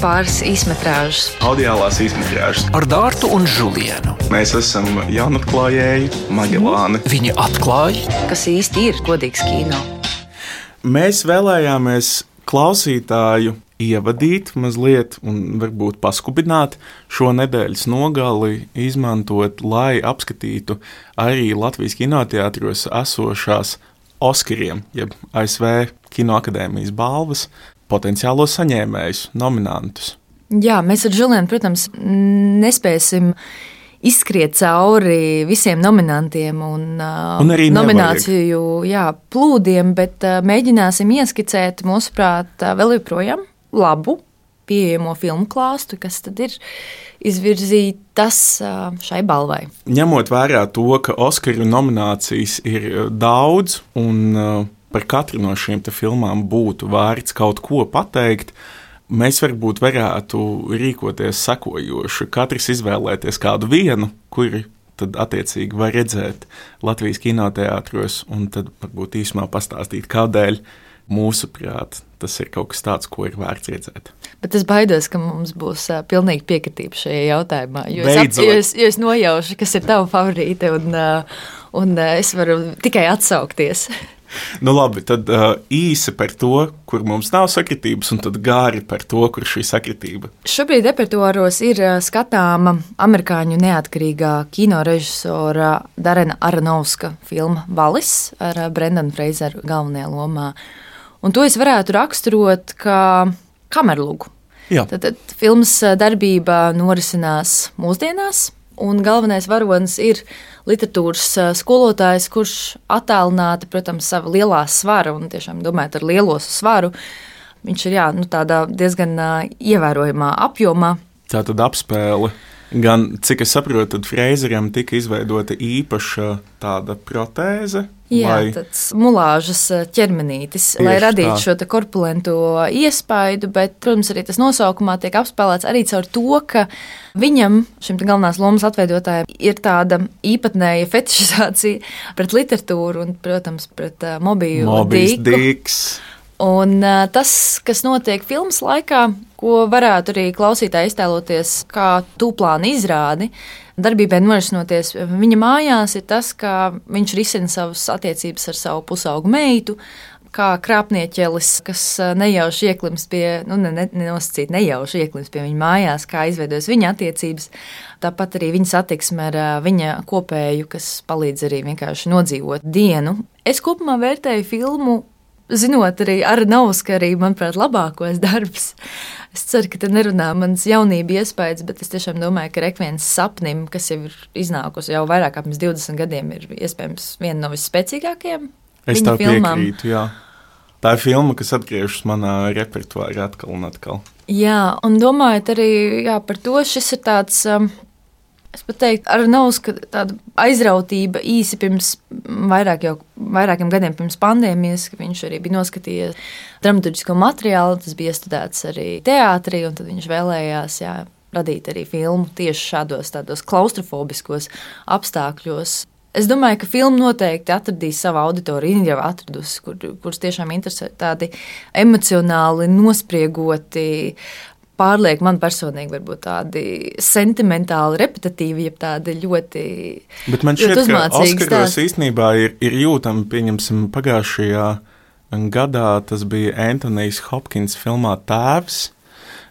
pāris īsmetrāžas. Audiālās īsmetrāžas. Ar Dārtu un Žulienu. Mēs esam jaunatklājēji Magelāni. Viņi atklāja, kas īsti ir godīgs kino. Mēs vēlējāmies klausītāju ievadīt mazliet un varbūt paskubināt šo nedēļas nogali, izmantot, lai apskatītu arī Latvijas kinoteātros esošās Oskariem, jeb ASV Kinoakadēmijas balvas potenciālos saņēmējus, nominantus. Jā, mēs ar Žulienu, protams, nespēsim izskriet cauri visiem nominantiem un, un arī nomināciju jā, plūdiem, bet mēģināsim ieskicēt, mūsuprāt, vēl joprojām labu pieejamo filmu klāstu, kas tad ir izvirzītas šai balvai. Ņemot vērā to, ka Oskaru nominācijas ir daudz un par katru no šīm filmām būtu vērts kaut ko pateikt, mēs varbūt varētu rīkoties sekojoši. Katrs izvēlēties kādu vienu, kuri tad attiecīgi var redzēt Latvijas kinoteātros, un tad varbūt īsumā pastāstīt, kādēļ mūsuprāt tas ir kaut kas tāds, ko ir vērts redzēt. Bet es baidos, ka mums būs uh, pilnīgi piekritība šajā jautājumā. Jo es, ap, jo, es, jo es nojaušu, kas ir tava favorīte, un, uh, un uh, es varu tikai atsaukties. Nu, labi, tad uh, īsi par to, kur mums nav sakritības, un tad gāri par to, kur šī sakritība. Šobrīd repertuāros ir skatāma amerikāņu neatkarīgā kino režisora Darena Aronovska filma Valis ar Brendanu Freizeru galvenajā lomā. Un to es varētu raksturot kā kamerlugu. Jā. Tad, tad filmas darbība norisinās mūsdienās, un galvenais varonis ir literatūras skolotājs, kurš attēlināti, protams, savu lielā svara un tiešām domājot ar lielo svaru. Viņš ir jā, nu, diezgan ievērojamā apjomā. Tā tad apspēle Gan, cik es saprotu, Freizeram tika izveidota īpaša tāda protēze. Jā, vai... tāds mulāžas eh, ķermenītis, Tieši lai radītu tā. šo korpulentu iespaidu, bet, protams, arī tas nosaukumā tiek apspēlēts arī caur to, ka viņam, šim galvenās lomas atveidotājam, ir tāda īpatnēja fetišizācija pret literatūru un, protams, pret uh, mobīlu dīku. Un uh, tas, kas notiek filmas laikā, ko varētu arī klausītāji iztēloties kā tūplāna izrādi, darbībai norisinoties viņa mājās, ir tas, ka viņš risina savas attiecības ar savu pusaugu meitu. Kā krāpnieķelis, kas nejauši ieklimst pie, nu, ne, ne, nenosacīt, nejauši ieklimst pie viņa mājās, kā izveidojas viņa attiecības. Tāpat arī viņa satiksme ar viņa kopēju, kas palīdz arī vienkārši nodzīvot dienu. Es kopumā vērtēju filmu zinot arī Arnauts, ka arī, manuprāt, labākos darbs. Es ceru, ka te nerunā mans jaunība iespējas, bet es tiešām domāju, ka rekviens sapnim, kas jau ir iznākusi jau vairāk kā pirms 20 gadiem, ir iespējams viena no visspēcīgākajām. Es tev piekrītu, jā. Tā ir filma, kas atgriežas manā repertuārā atkal un atkal. Jā, un domājot arī jā, par to, šis ir tāds um, Es pat teiktu, ar Nausku tādu aizrautību īsi pirms vairāk jau, vairākiem gadiem pirms pandēmijas, ka viņš arī bija noskatījies dramaturgisko materiālu, tas bija iestudēts arī teātrī, un tad viņš vēlējās jā, radīt arī filmu tieši šādos tādos klaustrofobiskos apstākļos. Es domāju, ka filma noteikti atradīs savu auditoriju, jau atradusi, kur, kurus tiešām interesē tādi emocionāli nospriegoti pārlieku man personīgi varbūt tādi sentimentāli, repetitīvi, jeb tādi ļoti. Bet man šķiet, ka Oskaros īstenībā ir, ir jūtama, pieņemsim, pagājušajā gadā tas bija Antonijs Hopkins filmā Tēvs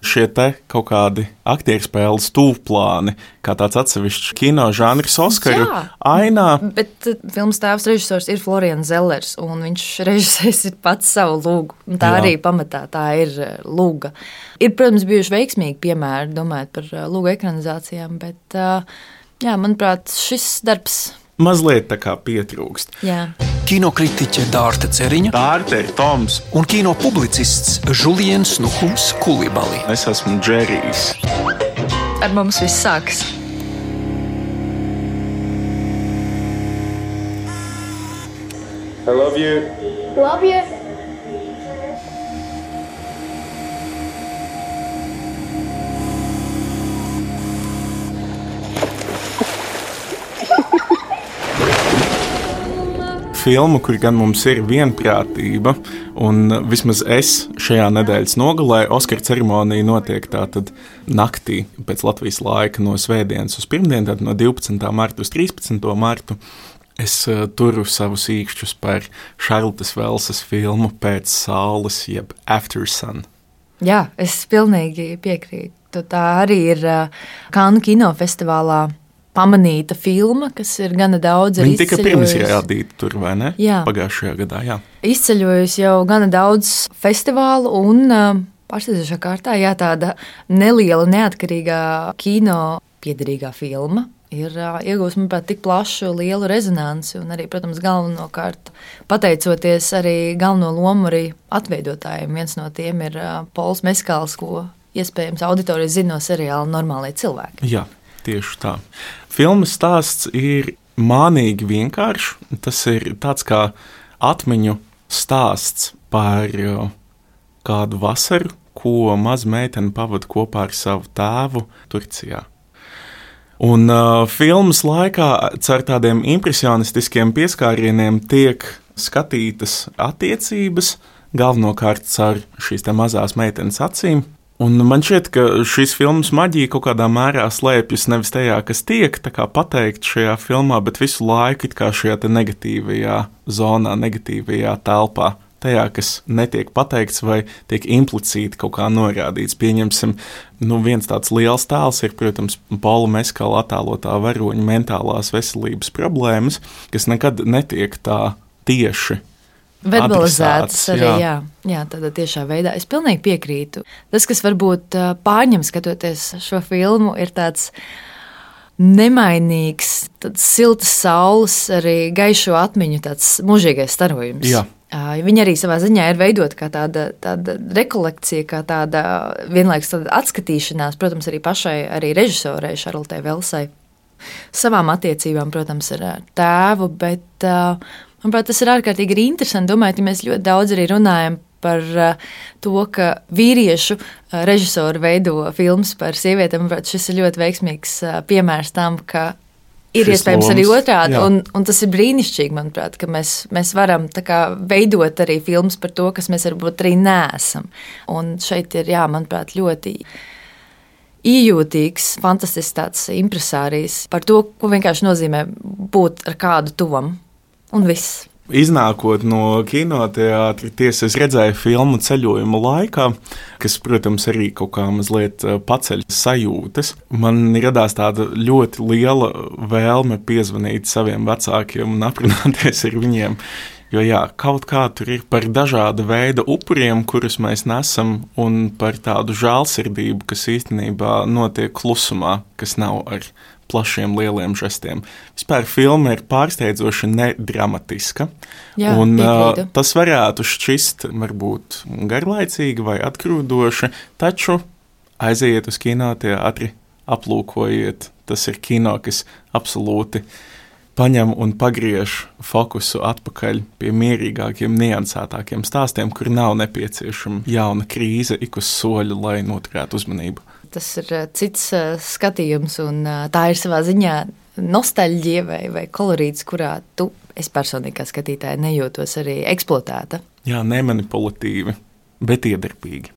šie kaut kādi aktierspēles tūplāni, kā tāds atsevišķs kino žanrs, Oskaru Jā, ainā. Bet uh, filmas tēvs režisors ir Florians Zellers, un viņš režisēs pats savu lūgu. Tā Jā. arī pamatā tā ir uh, lūga. Ir, protams, bijuši veiksmīgi piemēri, domājot par uh, lūgu ekranizācijām, bet, jā, manuprāt, šis darbs mazliet tā kā pietrūkst. Jā. Kinokritiķe Dārta Ceriņa, Dārta Toms un kino publicists Žuliens Nuhums Kulibali. Es esmu Džerijs. Ar mums viss sākas. I love you. Love you. Filmu, kur gan mums ir vienprātība, Un vismaz es šajā nedēļas nogalē, Oskara ceremonija notiek tātad naktī pēc Latvijas laika no svētdienas uz pirmdienu, tad no 12. marta uz 13. martu. Es uh, turu savus īkšķus par Šarlotas Velsas filmu Pēc saules, jeb After Sun. Jā, es pilnīgi piekrītu. Tā arī ir uh, Kanu kinofestivālā pamanīta filma, kas ir gana daudz Viņa tika pirms rādīta tur, vai ne? Jā. Pagājušajā gadā, jā. Izceļojusi jau gana daudz festivālu un pārsteidzošā kārtā, jā, tāda neliela neatkarīgā kino piederīgā filma. Ir iegūst, manuprāt, tik plašu, lielu rezonanci, un arī, protams, galvenokārt pateicoties arī galveno lomu arī atveidotājiem. Viens no tiem ir Pols Meskāls, ko iespējams auditorija zina no seriāla Normālie cilvēki. Jā, tieši tā. Filmas stāsts ir mānīgi vienkāršs. Tas ir tāds kā atmiņu stāsts par uh, kādu vasaru, ko maza meitene pavadīja kopā ar savu tēvu Turcijā. Un uh, filmas laikā caur tādiem impresionistiskiem pieskārieniem tiek skatītas attiecības, galvenokārt caur šīs mazās meitenes acīm. Un man šķiet, ka šīs filmas maģija kaut kādā mērā slēpjas nevis tajā, kas tiek tā kā pateikt šajā filmā, bet visu laiku šajā negatīvajā zonā, negatīvajā telpā. Tajā, kas netiek pateikts vai tiek implicīti kaut kā norādīts. Pieņemsim, nu viens tāds liels tēls ir, protams, Paula Meskala attēlotā varoņa mentālās veselības problēmas, kas nekad netiek tā tieši Verbalizētas arī, jā. jā, jā tādā tiešā veidā. Es pilnīgi piekrītu. Tas, kas varbūt pārņem skatoties šo filmu, ir tāds nemainīgs, tāds silts saules, arī gaišo atmiņu, tāds mūžīgais starojums. Jā. Viņa arī savā ziņā ir veidota kā tāda, tāda rekolekcija, kā tāda vienlaikus tāda atskatīšanās, protams, arī pašai arī režisorei Šarlotei Velsai. Savām attiecībām, protams, ar tēvu, bet ā, manuprāt, tas ir ārkārtīgi arī interesanti. Domājot, ja mēs ļoti daudz arī runājam par ā, to, ka vīriešu ā, režisori veido filmas par sievietēm, manuprāt, šis ir ļoti veiksmīgs ā, piemērs tam, ka ir Šis iespējams arī lomas, otrādi. jā. Un, un tas ir brīnišķīgi, manuprāt, ka mēs, mēs varam kā veidot arī filmas par to, kas mēs varbūt arī neesam. Un šeit ir, jā, manuprāt, ļoti ījūtīgs, fantastisks tāds impresārijas par to, ko vienkārši nozīmē būt ar kādu tuvam. Un viss. Iznākot no kinoteātra, tiesa es redzēju filmu ceļojuma laikā, kas, protams, arī kaut kā mazliet eh, paceļ sajūtas. Man radās tāda ļoti liela vēlme piezvanīt saviem vecākiem un aprunāties ar viņiem. Jo jā, kaut kā tur ir par dažādu veidu upuriem, kurus mēs nesam, un par tādu žēlsirdību, kas īstenībā notiek klusumā, kas nav ar plašiem, lieliem žestiem. Vispār filma ir pārsteidzoši nedramatiska. Jā, un, piekrītu. tas varētu šķist varbūt garlaicīgi vai atgrūdoši, taču aiziet uz kinoteātri, aplūkojiet. Tas ir kino, kas absolūti paņem un pagriež fokusu atpakaļ pie mierīgākiem, niansētākiem stāstiem, kur nav nepieciešama jauna krīze ik uz soļa, lai noturētu uzmanību. Tas ir ā, cits ā, skatījums, un ā, tā ir savā ziņā nostalģija vai, vai kolorīts, kurā tu, es personīgi kā skatītāja, nejūtos arī eksploatēta. Jā, nemanipulatīvi, bet iedarbīgi.